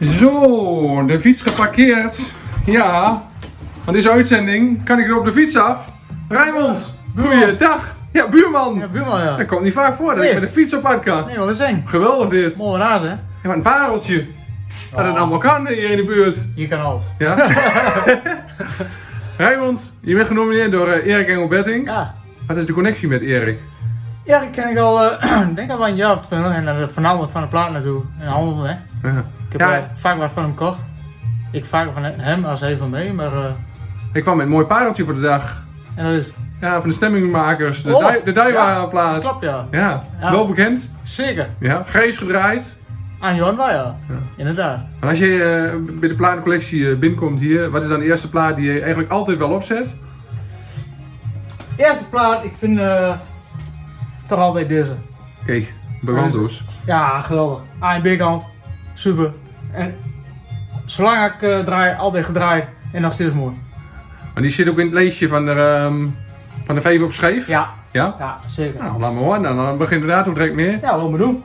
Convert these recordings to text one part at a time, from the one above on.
Zo, de fiets geparkeerd. Ja, van deze uitzending kan ik er op de fiets af. Raymond, goeiedag. Ja, buurman. Ja, buurman, ja. Dat komt niet vaak voor dat Nee. ik met de fiets op pad kan. Nee, wat is eng. Geweldig dit. Mooi raad, hè? Ja, wat een pareltje. Dat het allemaal kan hier in de buurt. Hier kan alles. Ja. Raymond, je bent genomineerd door eh, Erik Engelbetting. Ja. Wat is de connectie met Erik? Ja, die ken ik al, ik denk al wel een jaar of twee. En dan voornamelijk van de plaat naartoe. En handel, hè. Ja. Ik heb Ja. eh, vaak wat van hem gekocht. Ik vaker van hem als hij van mij, maar... eh, Ik kwam met een mooi pareltje voor de dag. en dat is... Ja, van de stemmingmakers. De, Oh, de Duiwa-plaat. Klopt, ja. Ja, Ja. wel bekend. Zeker. Ja, Gees gedraaid. Aan Johan wel, ja. Inderdaad. En als je eh, bij de platencollectie binnenkomt hier, wat is dan de eerste plaat die je eigenlijk altijd wel opzet? Eerste plaat, ik vind toch altijd deze. Kijk, Bagando's. Ja, geweldig. A en B-kant. Super. En zolang ik eh, draai, altijd gedraaid. En nog steeds mooi. Maar die zit ook in het leesje van de, ehm, van de Vijf op Scheef. Ja, Ja? ja, zeker. Nou, laat maar horen. Dan, begint de datum direct meer. Ja, wat we doen.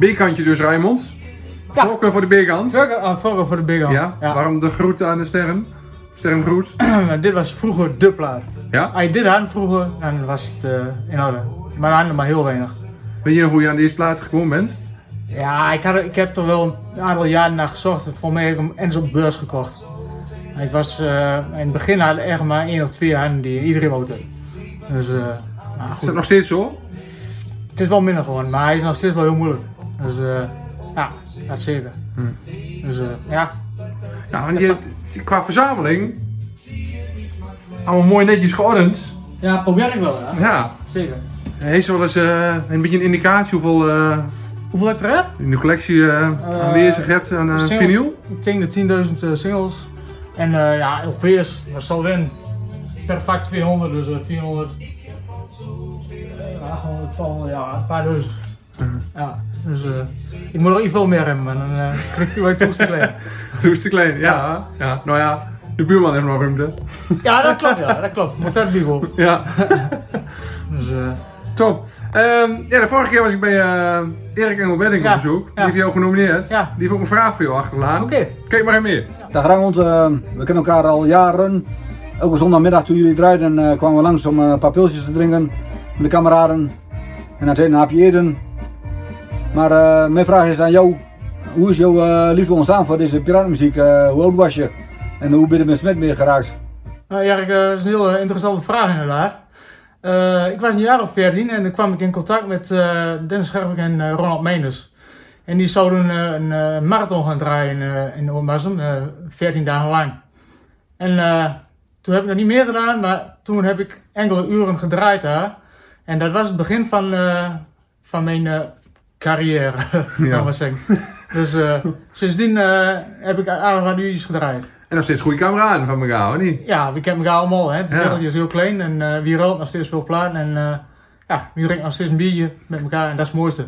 B-kantje dus, Raymond. Ja. Voorkeur voor de B-kant. Voorkeur ah, voorkeur voor de big hand. Ja. Waarom de groet aan de sterren? Sterrengroet. dit was vroeger de plaat. Ja. Als je dit had vroeger, dan was het eh, in orde. Maar nog maar heel weinig. Weet je nog hoe je aan deze plaat gekomen bent? Ja, ik, had, ik heb er wel een aantal jaren naar gezocht. Voor mij heb ik hem eens op beurs gekocht. Ik was, eh, in het begin had ik echt maar één of twee handen die iedereen wou. Dus, eh, Is dat nog steeds zo? Het is wel minder geworden, maar hij is nog steeds wel heel moeilijk. Dus eh, ja, dat zeker. Dus eh, ja, Ja, want je hebt qua verzameling allemaal mooi netjes geordend. ja, probeer ik wel, ja. Ja. Zeker. Heeft ze wel eens eh, een beetje een indicatie hoeveel Hoeveel heb je er? in de collectie eh, aanwezig hebt aan Singles. vinyl? Ik denk de 10.000 eh, singles. En ja, LP's, dat zal winnen. Per vak 200, dus eh, 400. eh, 800, 200, ja, een paar duizend. Ja, dus eh, ik moet er iets veel meer hebben, maar dan eh krijg ik toest te klein. Te ja. ja. Nou ja, de buurman heeft nog ruimte. Ja, dat klopt, ja, dat klopt. Moet dat Bigo. Ja, Dus eh, top. Ehm, ja, de vorige keer was ik bij eh, Erik Engelbedding Ja, op bezoek. Die ja. heeft jou genomineerd. Ja. Die heeft ook een vraag voor jou achtergelaten. oké. Kijk maar even mee. Dag Raymond, eh, we kennen elkaar al jaren. Elke zondagmiddag toen jullie draaiden eh, kwamen we langs om eh, een paar pilsjes te drinken met de kameraden. En dan een hapje eten. Maar eh, mijn vraag is aan jou. Hoe is jouw eh, liefde ontstaan voor deze piratenmuziek? Eh, hoe oud was je? En hoe ben je met Smet mee geraakt? Nou eh, dat is een heel interessante vraag inderdaad. Ik was een jaar of 14 en dan kwam ik in contact met Dennis Schervik en Ronald Meenus. En die zouden een marathon gaan draaien in eh 14 dagen lang. En toen heb ik nog niet meer gedaan, maar toen heb ik enkele uren gedraaid daar. En dat was het begin van, van mijn carrière, Ja. maar zeggen. Dus eh, sindsdien eh, heb ik aardig wat uurtjes gedraaid. En nog steeds goede kameraden van elkaar, hoor niet? Ja, we kennen elkaar allemaal. Hè. Het Ja. wereldje is heel klein en eh, wie rookt nog steeds veel plaat. En ja, wie drinkt nog steeds een biertje met elkaar en dat is het mooiste.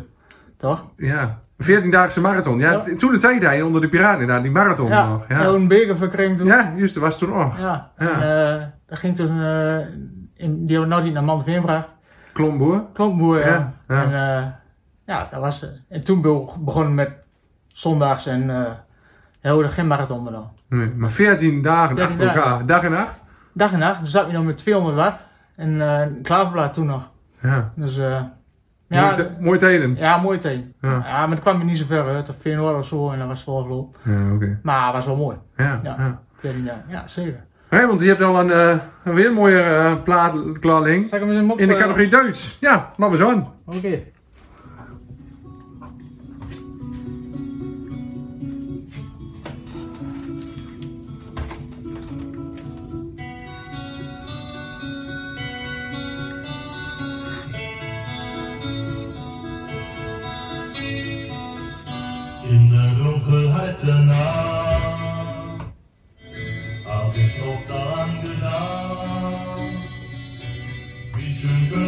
Toch? Ja. Een 14-daagse marathon. Ja, toen de tijd hij onder de piraten, inderdaad, die marathon ja, nog. ja. Een beker toen. ja, juist, dat was toen nog. Ja. En, dat ging toen, in, die hebben we nou niet naar Mantenveen gebracht. Klomboer. Klompboer, ja. En ja, dat was het. En toen be- begonnen met zondags en eh ja, we geen marathon dan. Nee, maar 14 dagen 14 achter elkaar, dagen. dag en nacht. Dag en nacht, dan zat je nog met 200 watt. En eh klaverblad toen nog. Ja. Dus Mooie, ja, mooie tijden. ja, mooi. Ja. Ja. maar het kwam niet zo ver uit. Of 4 of zo en dat was wel gelopen. Ja, oké. Maar het was wel mooi. Ja, Ja. ja. 14 jaar. Ja, zeker. Hé, want je hebt al een, eh, een weer mooie eh, plaat klaar liggen. Zal ik hem eens op? In de categorie Duits. Ja, laten we zo aan. Oké. In der Dunkelheit der Nacht hab ich oft daran gedacht, wie schön könnte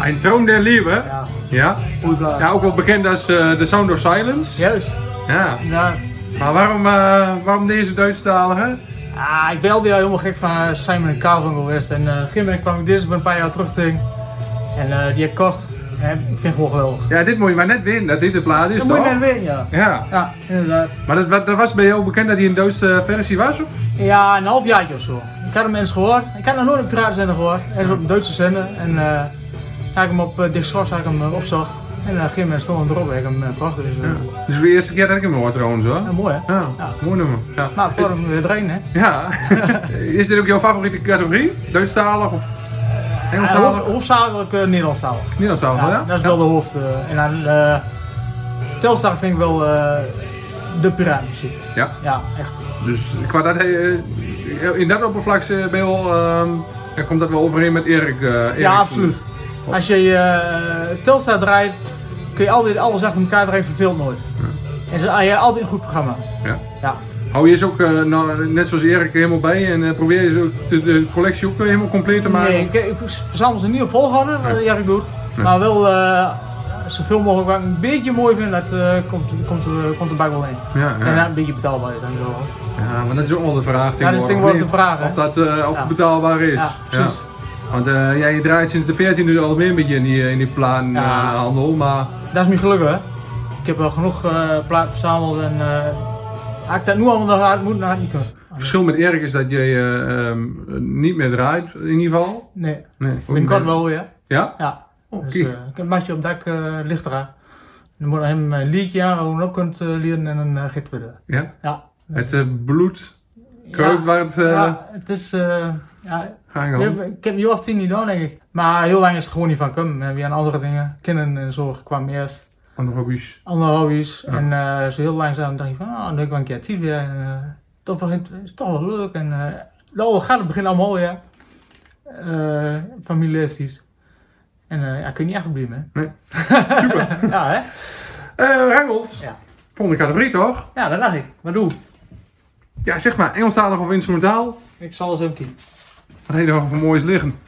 Ein Traum der Liebe. Ja, Ja. ook wel bekend als eh, The Sound of Silence. Juist. Ja. Ja. Maar waarom, eh, waarom deze Duitsstalige? Ah, ik ben altijd al helemaal gek van eh, Simon. En eh, op een gegeven moment kwam ik dit een paar jaar terug tegen. En die heb ik kocht. En ik vind het gewoon geweldig. Ja, dit moet je maar net winnen, dat dit de plaat is, Dat moet je toch? net weten, ja. Ja. Ja, inderdaad. Maar dat, dat was bij jou bekend dat hij een Duitse versie was? Of? Ja, een half jaar of zo. Ik had hem eens gehoord. Ik had nog nooit een piratenzender gehoord. Hij is op een Duitse zender. En had ik hem op uh, Dick Schors had ik hem eh, opzocht. En eh, op een gegeven moment stond erop en ik hem uh, gebracht. Dus, eh, Dus voor de eerste keer dat ik hem hoor trouwens hoor. ja, mooi hè? Ja, Ja. mooi nummer. Ja. Nou, voor hem weer erin hè. Ja. is dit ook jouw favoriete categorie? Duitsstalig of Ja, Engelstalig? hoofd- hoofdzakelijk uh, Nederlandstalig. Nederlandstalig, ja? Ja, dat is wel de hoofd. eh, en dan uh, Telstar vind ik wel uh, de piratenmuziek. Ja. Ja, echt. Dus qua dat, eh, in dat oppervlak eh, ben je wel, ehm, ja, komt dat wel overeen met Erik. eh, Erik Ja, absoluut. Als je uh, Telstar draait, kun je altijd alles achter elkaar draaien, verveelt nooit. En ze, ah, je altijd een goed programma. Ja. Ja. Hou je ze ook, eh, nou, net zoals Erik, helemaal bij en eh, probeer je de, de collectie ook helemaal compleet te maken? Nee, ik, ik verzamel ze niet op volgorde, wat Nee. Erik doet. Nee. Maar wel zoveel mogelijk wat ik een beetje mooi vind, dat uh, komt, komt, uh, komt erbij wel in. Ja, ja. En dat een beetje betaalbaar is zo. ja, maar dat is ook wel de vraag Ja, dat is tegenwoordig. de vraag, hè? Of dat of Ja. het betaalbaar is. Ja, precies. Want eh, ja, je draait sinds de 14e al meer een beetje in die, in die Ja. plaanhandel, maar Dat is mijn geluk hè. Ik heb wel genoeg uh, platen verzameld en uh, ik dat nu allemaal nog uit moet, ik niet kunnen. het verschil met Erik is dat je eh, ehm, niet meer draait, in ieder geval. Nee, Nee, binnenkort wel weer. Ja? Ja. Oh, Dus, uh, ik heb een op het dak uh, ligt eraan. Dan moet hem een liedje aan, waar je op kunt uh, leren en dan uh. Ja? Ja. Het eh, bloed kruipt waar het... eh ja, het is... Uh, ja, ga ik heb, of tien niet gedaan, denk ik. Maar heel lang is het gewoon niet van komen. We hebben andere dingen. Kinderen en zorg kwam eerst. Andere hobby's. Andere hobby's. Ja. En uh, zo heel langzaam dacht ik van, nou, dan doe ik wel een keer tien weer. En uh, toch begint, het is toch wel leuk. En uh, nou, gaat het begin allemaal. Uh, familie heeft iets. En uh, ja, kun je niet echt blijven, hè? Nee. Super. ja, hè? Eh Rengels. Ja. Volgende categorie toch? Ja, dat dacht ik. Wat doe? Ja, zeg maar, Engelstalig of instrumentaal? Ik zal eens even. Wat heb je nog voor moois liggen?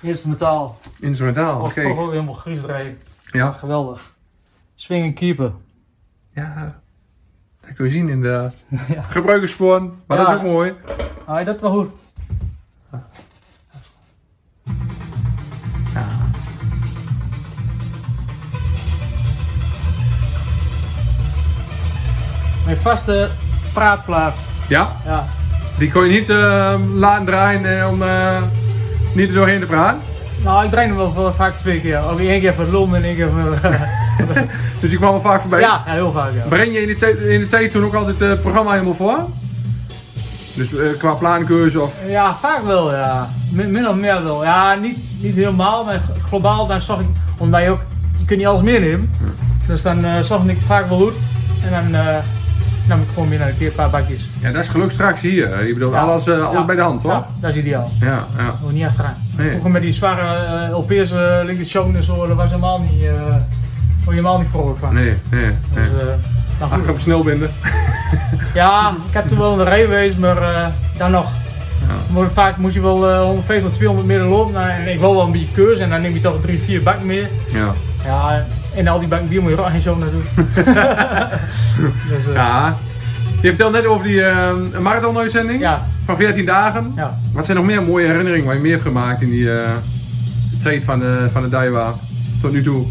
Instrumentaal. Instrumentaal, oké. toch ook helemaal gries draaien. Ja. Geweldig. Swing en keeper. Ja, dat kun je zien inderdaad. Ja. Maar dat is ook mooi. Ah, dat wel goed. Mijn vaste praatplaat. Ja, Ja. die kon je niet eh, laten draaien eh, om eh, niet er doorheen te praten. Nou, ik draai hem wel, wel vaak twee keer. Of één keer voor Londen en één keer voor... Dus die kwam wel vaak voorbij. ja, ja, heel vaak ja. Breng je in de, tijd, in de tijd toen ook altijd het programma helemaal voor? Dus qua plaankeuze of... Ja, vaak wel, ja. Min, min of meer wel. Ja, niet, niet helemaal, maar globaal dan zag ik, omdat je ook, je kunt niet alles meenemen. Dus dan uh, zag ik vaak wel goed. En dan uh, nam ik gewoon meer naar een keer een paar bakjes. Ja, dat is geluk straks hier. Je bedoelt Ja. alles, uh, alles Ja. bij de hand, toch? Ja, dat is ideaal. Ja, ja. Niet achteraan. Nee. Vroeger met die zware uh, LP's, uh, Linkin Show en zo, dat was helemaal niet, uh, was helemaal niet vrolijk van. Nee, nee, nee. Dus, uh, nou Ach, goed. op snel binden. Ja, ik heb toen wel in de rij geweest, maar uh, dan nog Maar vaak moet je wel eh 150 tot 200 meter lopen. Nou, en ik wil wel een beetje keurs en dan neem je toch drie, vier bakken meer. Ja. Ja, en al die bier moet je ook zo naar doen. dus, eh, ja. Je vertelde net over die eh, marathon-uitzending ja, van 14 dagen. ja. Wat zijn nog meer mooie herinneringen waar je meer hebt gemaakt in die eh, tijd van de, van de Daiwa tot nu toe?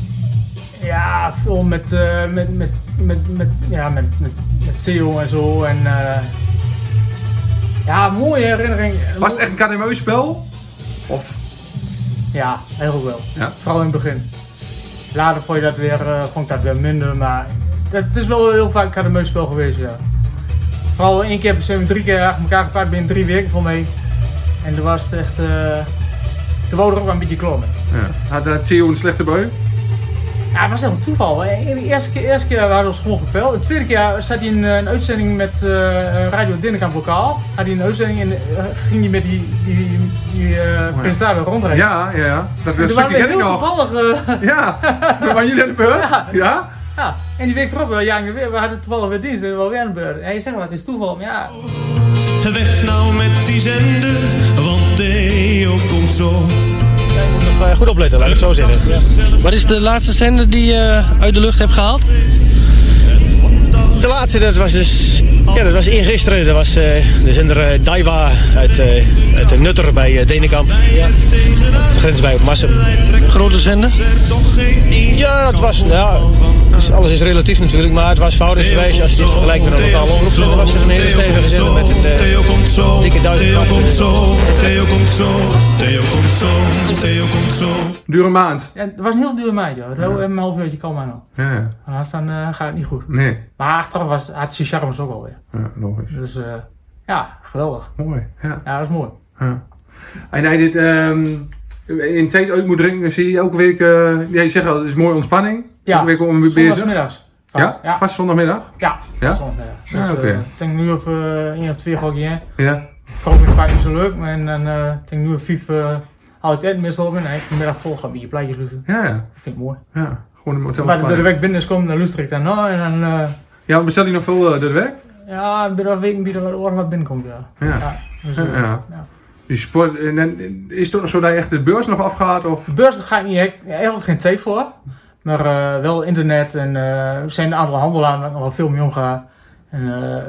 Ja, veel met, eh, met, met, met, met, ja, met, met, met Theo en zo. En, ja, mooie herinnering. Was het echt een KDMU-spel? Of? Ja, heel goed wel. Ja. Vooral in het begin. Later vond, je dat weer, ik dat weer minder, maar het is wel heel vaak een KDMU-spel geweest, ja. Vooral één keer zijn we drie keer achter elkaar gepakt binnen drie weken voor mij. En toen was het echt... eh toen wou er ook wel een beetje klommen. Ja. Had uh, Theo een slechte bui? Ja, het was echt een toeval. De eerste keer, eerste keer hadden we ons gewoon gepeld. De tweede keer zat hij in eh, een uitzending met eh, Radio Dinnekamp Lokaal. Had hij een uitzending en eh, ging hij met die, die, die eh, presentator rondrijden. Ja, ja, ja. Dat was toen een waren heel toevallig... Ja, waren jullie aan de beurt? Ja? ja. En die week erop, wel weer, we hadden toevallig weer dienst en we waren weer aan de beurt. En je zegt wel, het is toeval, maar ja... Weg nou met die zender, want Theo komt zo. Moet nog goed opletten, laat ik het zo zeggen. Wat is de laatste zender die je uit de lucht hebt gehaald? De laatste, dat was dus... Ja, dat was eergisteren. Dat was eh, de zender eh, Daiwa uit, eh, uit de Nutter bij Denenkamp. Ja. De grens bij op Massen. Grote zender? Ja, dat was... nou Ja, dus alles is relatief natuurlijk, maar het was foutisch geweest. Als je dit vergelijkt met een lokale omroepzender was het een hele stevige zender met een Theo eh, komt zo, dikke duizend Theo komt zo, Theo komt zo, Theo komt zo, Theo komt zo. Dure maand. ja het was een heel duur maand, joh. Dat Een half uurtje kan maar nog. Ja. En anders dan eh, gaat het niet goed. Nee. Maar achteraf was, had zijn charmes ook alweer. Ja, logisch. Dus eh, ja, geweldig. Mooi. Ja. Ja, dat is mooi. ja. En hij dit ehm, in tijd uit moet drinken, zie je elke week... eh jij zegt al, het is mooie ontspanning. Ja, Elke week om bezig. zondagsmiddags. Ja? Ja. Vast zondagmiddag? Ja, Ja? zondagmiddag. Dus, Ja, oké. eh, ik denk nu of eh één of twee gokje in. Ja. Vroeger vind ik vaak niet zo leuk, maar en dan ik denk nu of vijf uh, ik het meestal op en ik de middag vol gaan je plaatjes luisteren. Ja, ja. Dat vind ik mooi. ja. Gewoon een hotel Maar door de week binnen is komen, dan luister ik dan nou en dan Ja, bestel je nog veel door de week? ja, binnen een week bieden wat oren wat binnenkomt, ja. Ja. dus, Ja, eh, sport, en, en, is het zo dat je echt de beurs nog afgaat? Of? De beurs daar ga ik niet, eigenlijk geen tijd voor. Maar eh, wel internet en eh, er zijn een aantal handelaars waar ik nog wel veel mee omga. En eh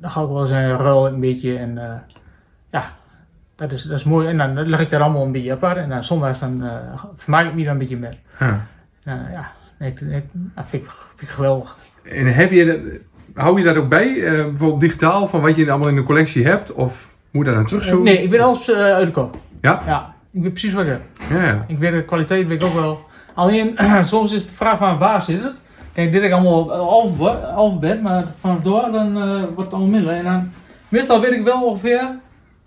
dan ga ik wel eens een ruil een beetje en eh, ja, dat is, dat is mooi. En dan leg ik daar allemaal een beetje apart en dan zondags dan eh vermaak ik me daar een beetje mee. Ja. Ja, ik, ik, dat vind, ik, vind ik geweldig. En heb je, dat- hou je dat ook bij? eh, bijvoorbeeld digitaal, van wat je allemaal in de collectie hebt? Of moet je daar dan terugzoeken? nee, ik weet alles eh, uit de kop. Ja? Ja, ik weet precies wat ik heb. Ja, ja. Ik weet de kwaliteit weet ik ook wel. Alleen soms is de vraag van waar zit het? Kijk, dit heb ik allemaal op alfabet, alfabet maar vanaf door dan eh, wordt het allemaal minder. En dan, meestal weet ik wel ongeveer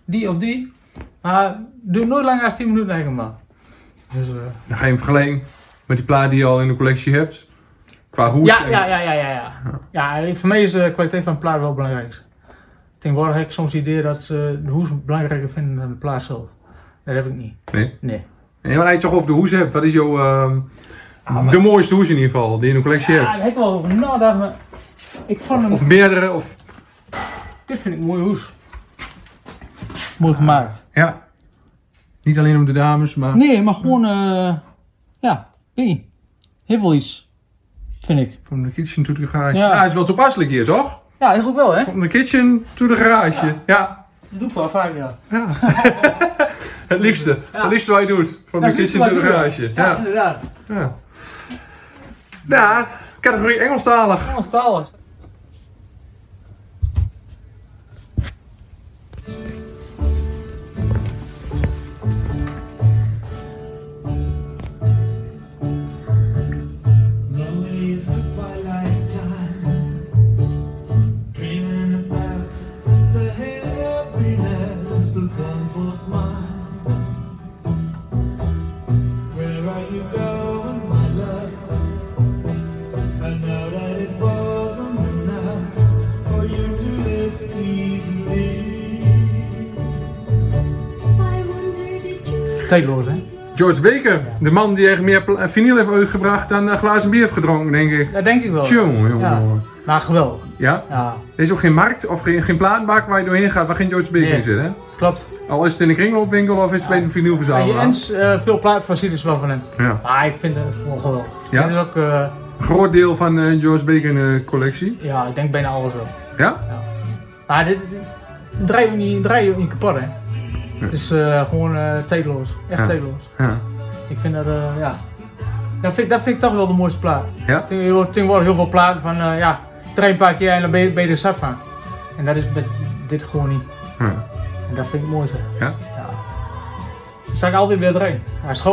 die of die, maar doe nooit langer dan 10 minuten eigenlijk maar. Dus, eh, Dan ga je hem vergelijken met die plaat die je al in de collectie hebt. Qua hoes. ja, en- ja, ja, ja, ja, ja. Ja, voor mij is de kwaliteit van de plaat wel het belangrijkste. Tegenwoordig heb ik soms het idee dat ze de hoes belangrijker vinden dan de plaat zelf. Dat heb ik niet. Nee. Nee. En wanneer je het toch over de hoes hebt, wat is jouw... ehm, Ah, de mooiste hoes in ieder geval, die je in de collectie Ja, daar hebt? heb ik wel over nagedacht, maar ik vond hem... Of meerdere, of... Dit vind ik een mooie hoes. Mooi gemaakt. Ja. Niet alleen om de dames, maar... Nee, maar gewoon, eh ja, weet je, heel veel iets. Vind ik. From the kitchen to the garage. Ja. Ja, is wel toepasselijk hier, toch? Ja, eigenlijk wel, hè? From the kitchen to the garage. Ja. Dat doe ik wel vaak, ja. Het liefste. Ja. Het liefste wat je doet. From Ja, the het liefste kitchen to the ik garage. Ja, Ja. inderdaad. Ja. Ja, categorie Engelstalig. Engels Tijdloos, hè? George Baker, de man die echt meer pla- vinyl heeft uitgebracht dan eh, glazen bier heeft gedronken, denk ik. Dat denk ik wel. Tjonge, jongen, Ja. Maar geweldig. Ja? Ja, Er is ook geen markt of geen, geen plaatbak waar je doorheen gaat waar geen George Baker Nee. in zit, hè? klopt. Al is het in een kringloopwinkel of is het bij een vinylverzamelaar. eens eh, veel plaat van ziet is wel van hem. Ja. Maar ik vind het gewoon geweldig. Ja? Het is ook, eh, Een groot deel van eh, George Baker in de collectie. ja, ik denk bijna alles wel. Ja? Maar dit, dit draai je niet, draai je ook niet kapot, hè. Het is eh, gewoon tijdloos. Echt Ja. tijdloos. Ja. Ik vind dat, eh, ja. Dat vind, ik- dat vind ik toch wel de mooiste plaat. Ja? Tegenwoordig heel veel platen van, ja, draai een paar keer en dan ben je, ben je er van. En dat is met dit gewoon niet. Ja. En dat vind ik het mooiste. Ja? Dan sta ik altijd weer erin. Als, ik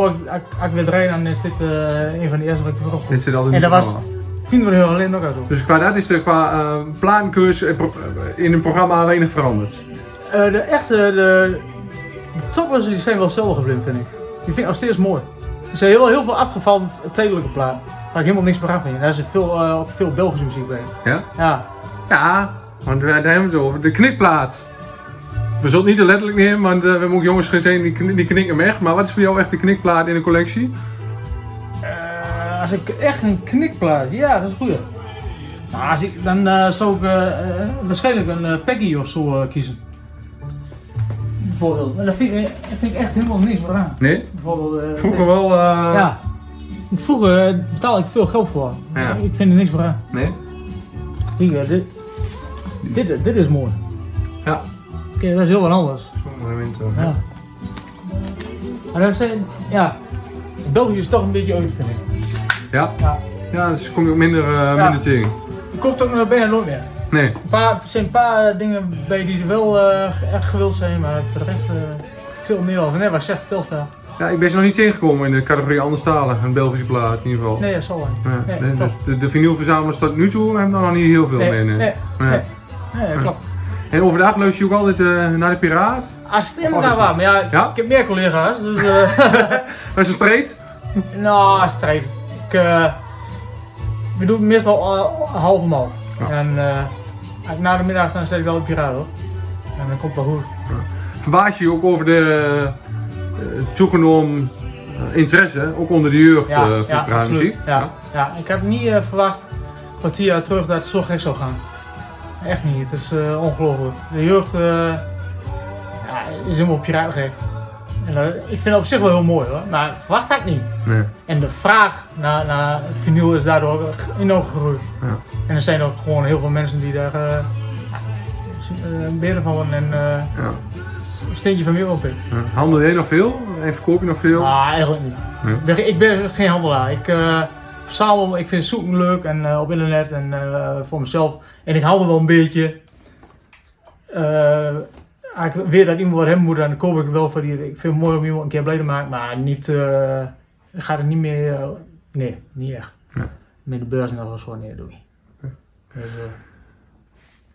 ik- weer erin, dan is dit een van de eerste wat ik terug Dit zit al in En dat was programma. tien minuten alleen ook uit. hoor. Dus qua dat is er qua plaankeurs eh, in een programma weinig veranderd. De echte, de, de toppers die zijn wel hetzelfde gebleven, vind ik. Die vind ik nog steeds mooi. Er zijn heel, heel veel afgevallen tijdelijke platen. Waar ik helemaal niks meer aan vind. Daar zit veel, eh, veel Belgische muziek bij. Ja? Ja, Ja, want we daar hebben we het over. De knikplaat. We zullen het niet zo letterlijk nemen, want eh, we hebben ook jongens gezien die, kn- die knikken hem echt. Maar wat is voor jou echt de knikplaat in de collectie? Eh, als ik echt een knikplaat, ja, dat is goeie. Nou, als ik, dan zou ik waarschijnlijk een Peggy of zo kiezen. Bijvoorbeeld. Maar dat vind, ik, dat vind ik echt helemaal niks meer aan. Nee? Bijvoorbeeld, eh, Vroeger wel. eh, Ja. Vroeger eh, betaalde ik veel geld voor. Ja. Ik vind er niks meer aan. Nee? Hier, dit, dit, dit is mooi. Ja. Kijk, dat is heel wat anders. Sommige mensen. Ja. Maar dat zijn, ja. België is toch een beetje uit, vind ik. Ja? Ja. Dus kom je ook minder, Ja. minder tegen. Er komt ook nog bijna nooit meer. Nee. Een paar, er zijn een paar eh, dingen bij die er wel eh, echt gewild zijn, maar voor de rest eh, veel meer over. Nee, wat ik zeg, Telstar. Ja, ik ben ze nog niet tegengekomen in de categorie anderstalig. Een Belgische plaat in ieder geval. Nee, dat zal wel. Ja, Nee, dus de, de vinylverzamelaars tot nu toe hebben er nog niet heel veel Nee, mee. nee, nee. nee, klopt. En overdag luister je ook altijd eh, naar de Piraat? Inderdaad alles waar, maar ja, Ja? ik heb meer collega's, dus... eh Dat is een street? Nou. Ik eh, we doen het meestal uh, half om half. Ja. En eh, als ik na de middag dan zet ik wel op hoor. En dan komt wel goed. Verbaas je je ook over de eh, toegenomen eh, interesse, ook onder de jeugd Ja, eh, voor ja, absoluut. Ja, ja. ik heb niet verwacht, van tien jaar terug, dat het zo gek zou gaan. Echt niet, het is ongelooflijk. De jeugd ja, is helemaal piraat gek. En, eh, ik vind het op zich wel heel mooi hoor, maar verwacht had ik niet. Nee. En de vraag naar, naar vinyl is daardoor enorm gegroeid. Ja. En er zijn ook gewoon heel veel mensen die daar eh eh, beren van worden en Ja. een steentje van meer op in. Ja. Handel jij nog veel? En verkoop je nog veel? Ah, eigenlijk niet. Ik ben- Ik ben geen handelaar. Ik eh, verzamel, ik vind zoeken leuk en op internet en voor mezelf. En ik hou er wel een beetje. Ik weer dat iemand wat hebben moet, dan koop ik wel voor die. Ik vind het mooi om iemand een keer blij te maken, maar niet. eh ik ga er niet meer. eh, nee, niet echt. Nee. Met de beurs en dat zo, nee, dat doe ik niet. Dus, eh,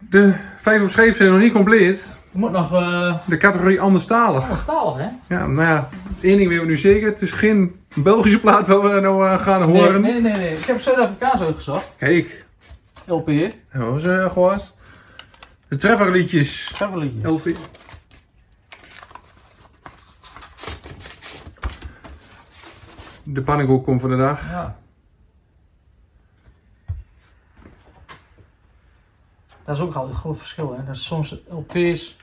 De vijf scheef zijn nog niet compleet. je moet nog. eh De categorie anderstalig. Anderstalig, hè? Ja, nou ja, één ding weten we nu zeker. Het is geen Belgische plaat waar we nou gaan horen. Nee, nee, nee, nee. Ik heb Zuid-Afrikaans uitgezocht. Kijk, LP. hoe ze gewoon. De trefferliedjes. Trefferliedjes. LP. De pannenkoek komt voor de dag. Ja. Dat is ook altijd een groot verschil. Hè? Dat is soms LP's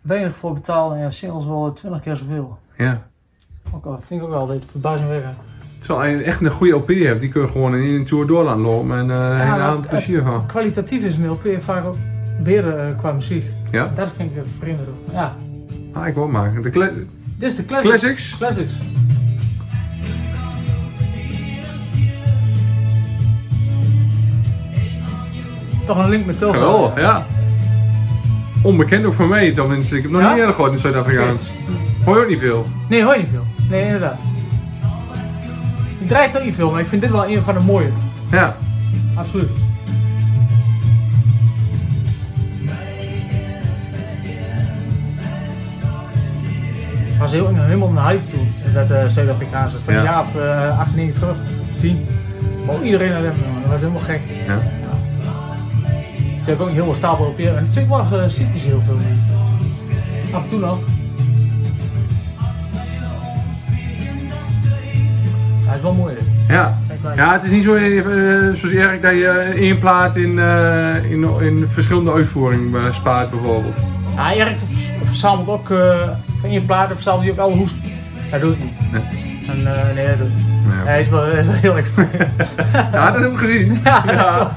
weinig voor betalen en singles wel 20 keer zoveel. Ja. Ook al, vind ik ook altijd verbazingwekkend. Terwijl je echt een goede LP hebt, die kun je gewoon in een tour door laten lopen en avond het- plezier van. Kwalitatief is een LP vaak ook beter eh, qua muziek. Ja? Dat vind ik vreemd. Ja, Ah, ik wil het maken. De dit is de classic. classics. Classics. Toch een link met. Geweldig, ja. Onbekend ook voor mij, tenminste. Ik heb nog Ja? niet eerder gehoord in Zuid-Afrikaans. Hoor je ook niet veel. Nee, hoor je niet veel. Nee, inderdaad. Ik draai het ook niet veel, maar ik vind dit wel een van de mooie. Ja. Absoluut. was heel, helemaal een hype toen, dat uh, Zuid-Afrikaanse. Van Ja. een jaar of uh, 8, 9 terug, 10. Maar iedereen naar hem, man. dat was helemaal gek. Ja. Heb ik ook heel veel stapel op je. En het zit was uh, heel veel. Af en toe nog. Wel. Ja. Ja, het is niet zo eh, zoals Erik dat je één plaat in, eh, in, in verschillende uitvoeringen eh, spaart bijvoorbeeld. Ja, Erik verzamelt ook eh van je platen, verzamelt hij ook alle hoest. Dat doet hij niet. Nee. En, eh, nee, dat hij niet. Ja. Hij is wel, heel extreem. Ja, dat heb ik gezien. ja, Ja.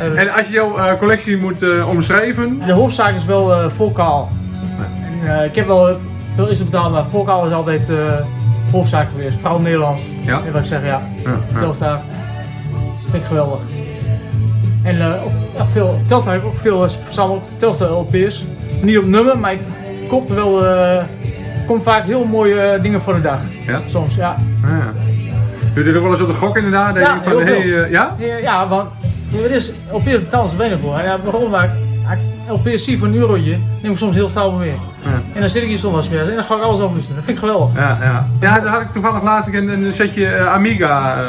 En als je jouw eh, collectie moet eh, omschrijven, De hoofdzaak is wel eh vocaal. Eh, ik heb wel veel is betaald, maar vocaal is altijd hoofdzaak geweest. Vooral Nederlands. Ja. En wat ik zeg, ja. Telstar. Vind ik geweldig. En eh, ook, veel, Telstar heb ik ook veel eh, verzameld. Telstar LP's. Niet op nummer, maar ik koop er wel... eh komt vaak heel mooie dingen voor de dag. Ja? Soms, ja. Ja. Doe je dit ook wel eens op de gok inderdaad? Ja, van, heel hey, ja? Ja, want het is, LP's betalen ze weinig voor. En ja, waarom? Maar ik LP's zie voor een eurotje, neem ik soms heel snel mee. En dan zit ik hier zondags meer en dan ga ik alles overluisteren. Dat vind ik geweldig. Ja, ja. ja, daar had ik toevallig laatst een, een setje eh, Amiga. eh,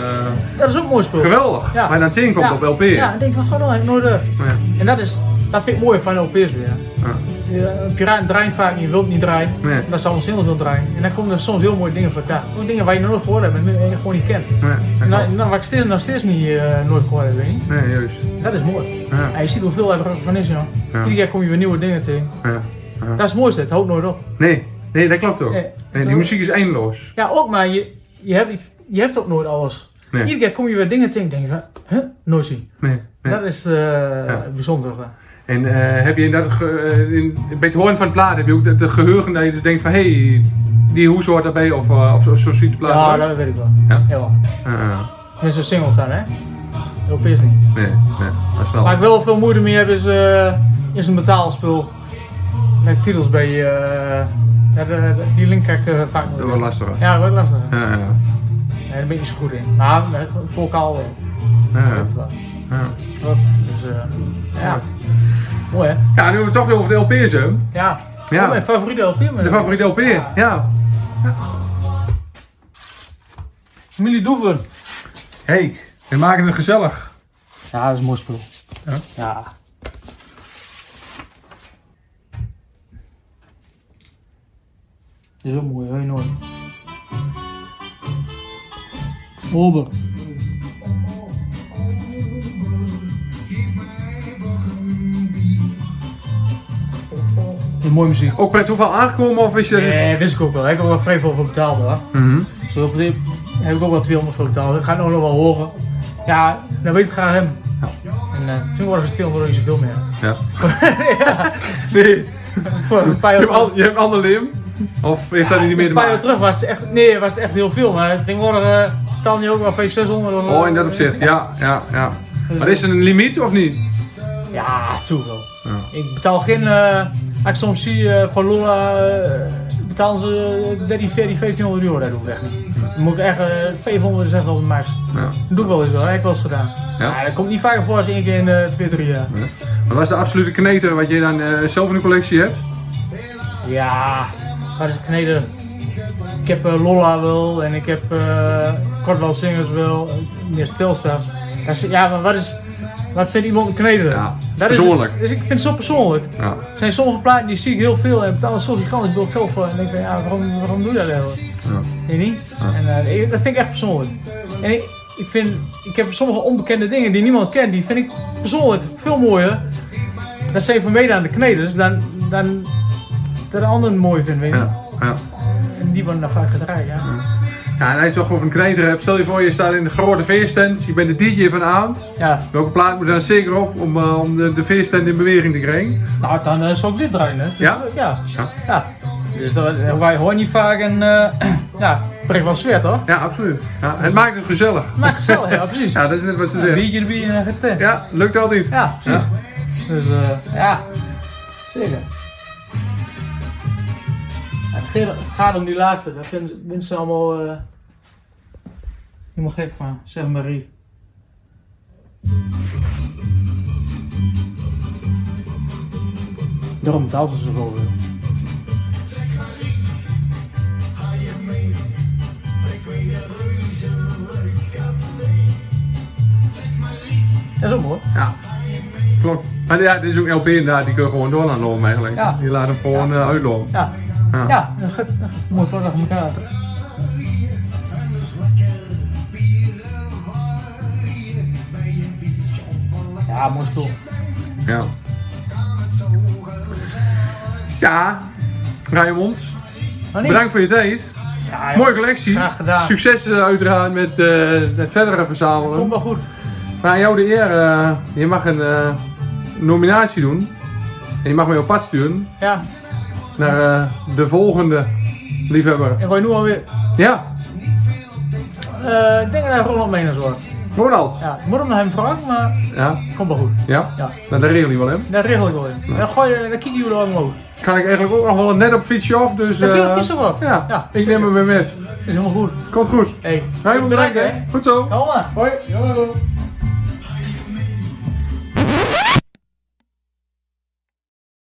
Dat is ook een mooi spul. geweldig. Ja. Maar dan zien komt Ja. op LP. Ja, ik denk van, gewoon, dat heb ik nooit durf. Ja. En dat, is, dat vind ik mooi van LP's weer. Ja. Ja, Een piraat draait vaak niet, wil niet draaien. Nee. Dat zou ons heel veel draaien. En dan komen er soms heel mooie dingen voor elkaar. Ook dingen waar je nooit gehoord hebt en je gewoon niet kent. Nee, dan wat ik steeds, nog steeds niet, eh, nooit gehoord heb, weet je. nee, juist. Dat is mooi. Ja. En je ziet hoeveel er van is, joh. Ja. Iedere keer kom je weer nieuwe dingen tegen. Ja. Dat is het mooiste, het houdt nooit op. Nee, nee, dat klopt ook. Nee. Nee, die muziek is eindeloos. Ja, ook, maar je, je, hebt, je hebt ook nooit alles. Nee. Iedere keer kom je weer dingen tegen en denk je van, huh, nooit zien. Nee, nee. Dat is uh, bijzonder. En eh, heb je in dat, ge- eh, in, bij het horen van het plaat, heb je ook het geheugen dat je dus denkt van, hé, hey, die hoes hoort daarbij, of, eh, of zo, zo ziet de plaat Ja, dat weet ik wel. Ja? Ja, wel. Ja. Mensen singles dan, hè? LP's niet. nee, nee, dat is wel. Waar ik wel veel moeite mee heb is, is een betaalspul. Met titels bij ja, de- de- die link kijk ik vaak Dat wordt lastiger. Ja, dat wordt lastig. Ja, ja, Nee, daar ben ik niet zo goed in. Maar vocaal wel. ja. ja. Klopt. Dus ja. Mooi hè? Ja, nu we het toch weer over de LP's hebben. Ja. Ja. Oh, mijn favoriete LP. maar- De favoriete LP, ja. Familie Doeven. Hey, we maken het gezellig. Ja, dat is een mooi spul. Ja? Ja. Dit is ook mooi, heel nooit. Ober. Mooie muziek. Ook bij toeval aangekomen of is je... Nee, wist ik ook wel. Ik heb er wel vrij veel voor betaald hoor. Mhm. Zo op dit heb ik ook wel 200 voor betaald. Ik ga het nog wel horen. Ja, dan weet ik graag hem. En uh, toen was het 200 niet zoveel meer. Ja. ja, Nee, voor een paar je jaar hebt, al, je hebt een ander lim? Of heeft dat niet meer te Een paar jaar maken? terug was het echt, nee, was het echt heel veel. Maar tegenwoordig uh, betaal je ook wel 600 of Oh, in dat opzicht, ja, ja, ja. Maar is er een limiet of niet? Ja, toe wel. Ja. Ik betaal geen, uh, als ik soms zie uh, van Lola, uh, betalen ze 13, 14, 1500 euro, dat doe ik echt niet. Dan moet ik echt, uh, 500 is echt wel de max. Ja. Dat doe ik wel eens wel, heb ik wel eens gedaan. Ja? Ja, dat komt niet vaker voor als één keer in uh, 2, 3 jaar. Wat was de absolute kneter wat je dan zelf in de collectie hebt? Ja, wat is kneden? Ik heb uh, Lola wel en ik heb uh, Singers wel, meer Telstar. Ja, maar wat is, wat vindt iemand een kneden? Ja, dat persoonlijk. Is, dus ik vind het zo persoonlijk. Ja. Er zijn sommige platen die zie ik heel veel en betaal zo gigantisch veel geld voor. En denk ik, ja, waarom, waarom doe je dat eigenlijk? Ja. Weet je niet? En uh, dat vind ik echt persoonlijk. En ik, ik vind, ik heb sommige onbekende dingen die niemand kent, die vind ik persoonlijk veel mooier. Dat zijn van mede aan de kneders dan, dan dat de ander mooi vindt, weet je. Ja, ja. En die worden dan vaak gedraaid, ja. Ja, en als je toch over een kneter hebt, stel je voor je staat in de grote feesttent, je bent de DJ van de avond. Ja. Welke plaat moet dan zeker op om, uh, om de, de feesttent in beweging te krijgen? Nou, dan uh, zou ik dit draaien, hè. Ja? Ja. Ja. ja. Dus dat wij hoor niet vaak en uh, ja, brengt wel sfeer, toch? Ja, absoluut. Ja, het maakt het gezellig. Maakt gezellig, ja, precies. Ja, dat is net wat ze zeggen. biertje erbij en het tent. Ja, lukt altijd. Ja, precies. Dus uh, ja, zeker. Het gaat om die laatste, daar vinden mensen allemaal helemaal gek van, zeg Marie. Daarom betaalt ze zoveel. Dat is ook mooi. Ja, klopt. Maar ja, dit is ook LP inderdaad, die kun je gewoon door laten lopen eigenlijk. Ja. Die laat hem gewoon ja. uh, uitlopen. Ja, ja. ja dat gaat mooi voor elkaar. Ja, mooi spul. Ja. Ja, Raymond, Maar bedankt voor je tijd. Ja. Mooie collectie. Graag gedaan. Succes eh, uiteraard met eh, het verdere verzamelen. Komt wel goed. Maar aan jou de eer, eh, je mag een eh, nominatie doen. En je mag me op pad sturen Ja, naar eh, de volgende liefhebber. en gooi nu alweer. Ja, Eh ik denk dat hij Ronald Meners wordt. Ronald. Ja, ik moet hem naar hem vragen, maar Ja, komt wel goed. ja. Ja, Nou, dat regel je wel, hè. daar regel ik wel in. Dan gooi je, dan kieken jullie wel omhoog. Kan ik eigenlijk ook nog wel net op fietsje af, dus... Dan je op fietsen. Ja, Ja, ik neem hem weer met. Is helemaal goed. Komt goed. Hey, Raymond, bedankt, hè. hè. Goed zo. Kom maar. Hoi.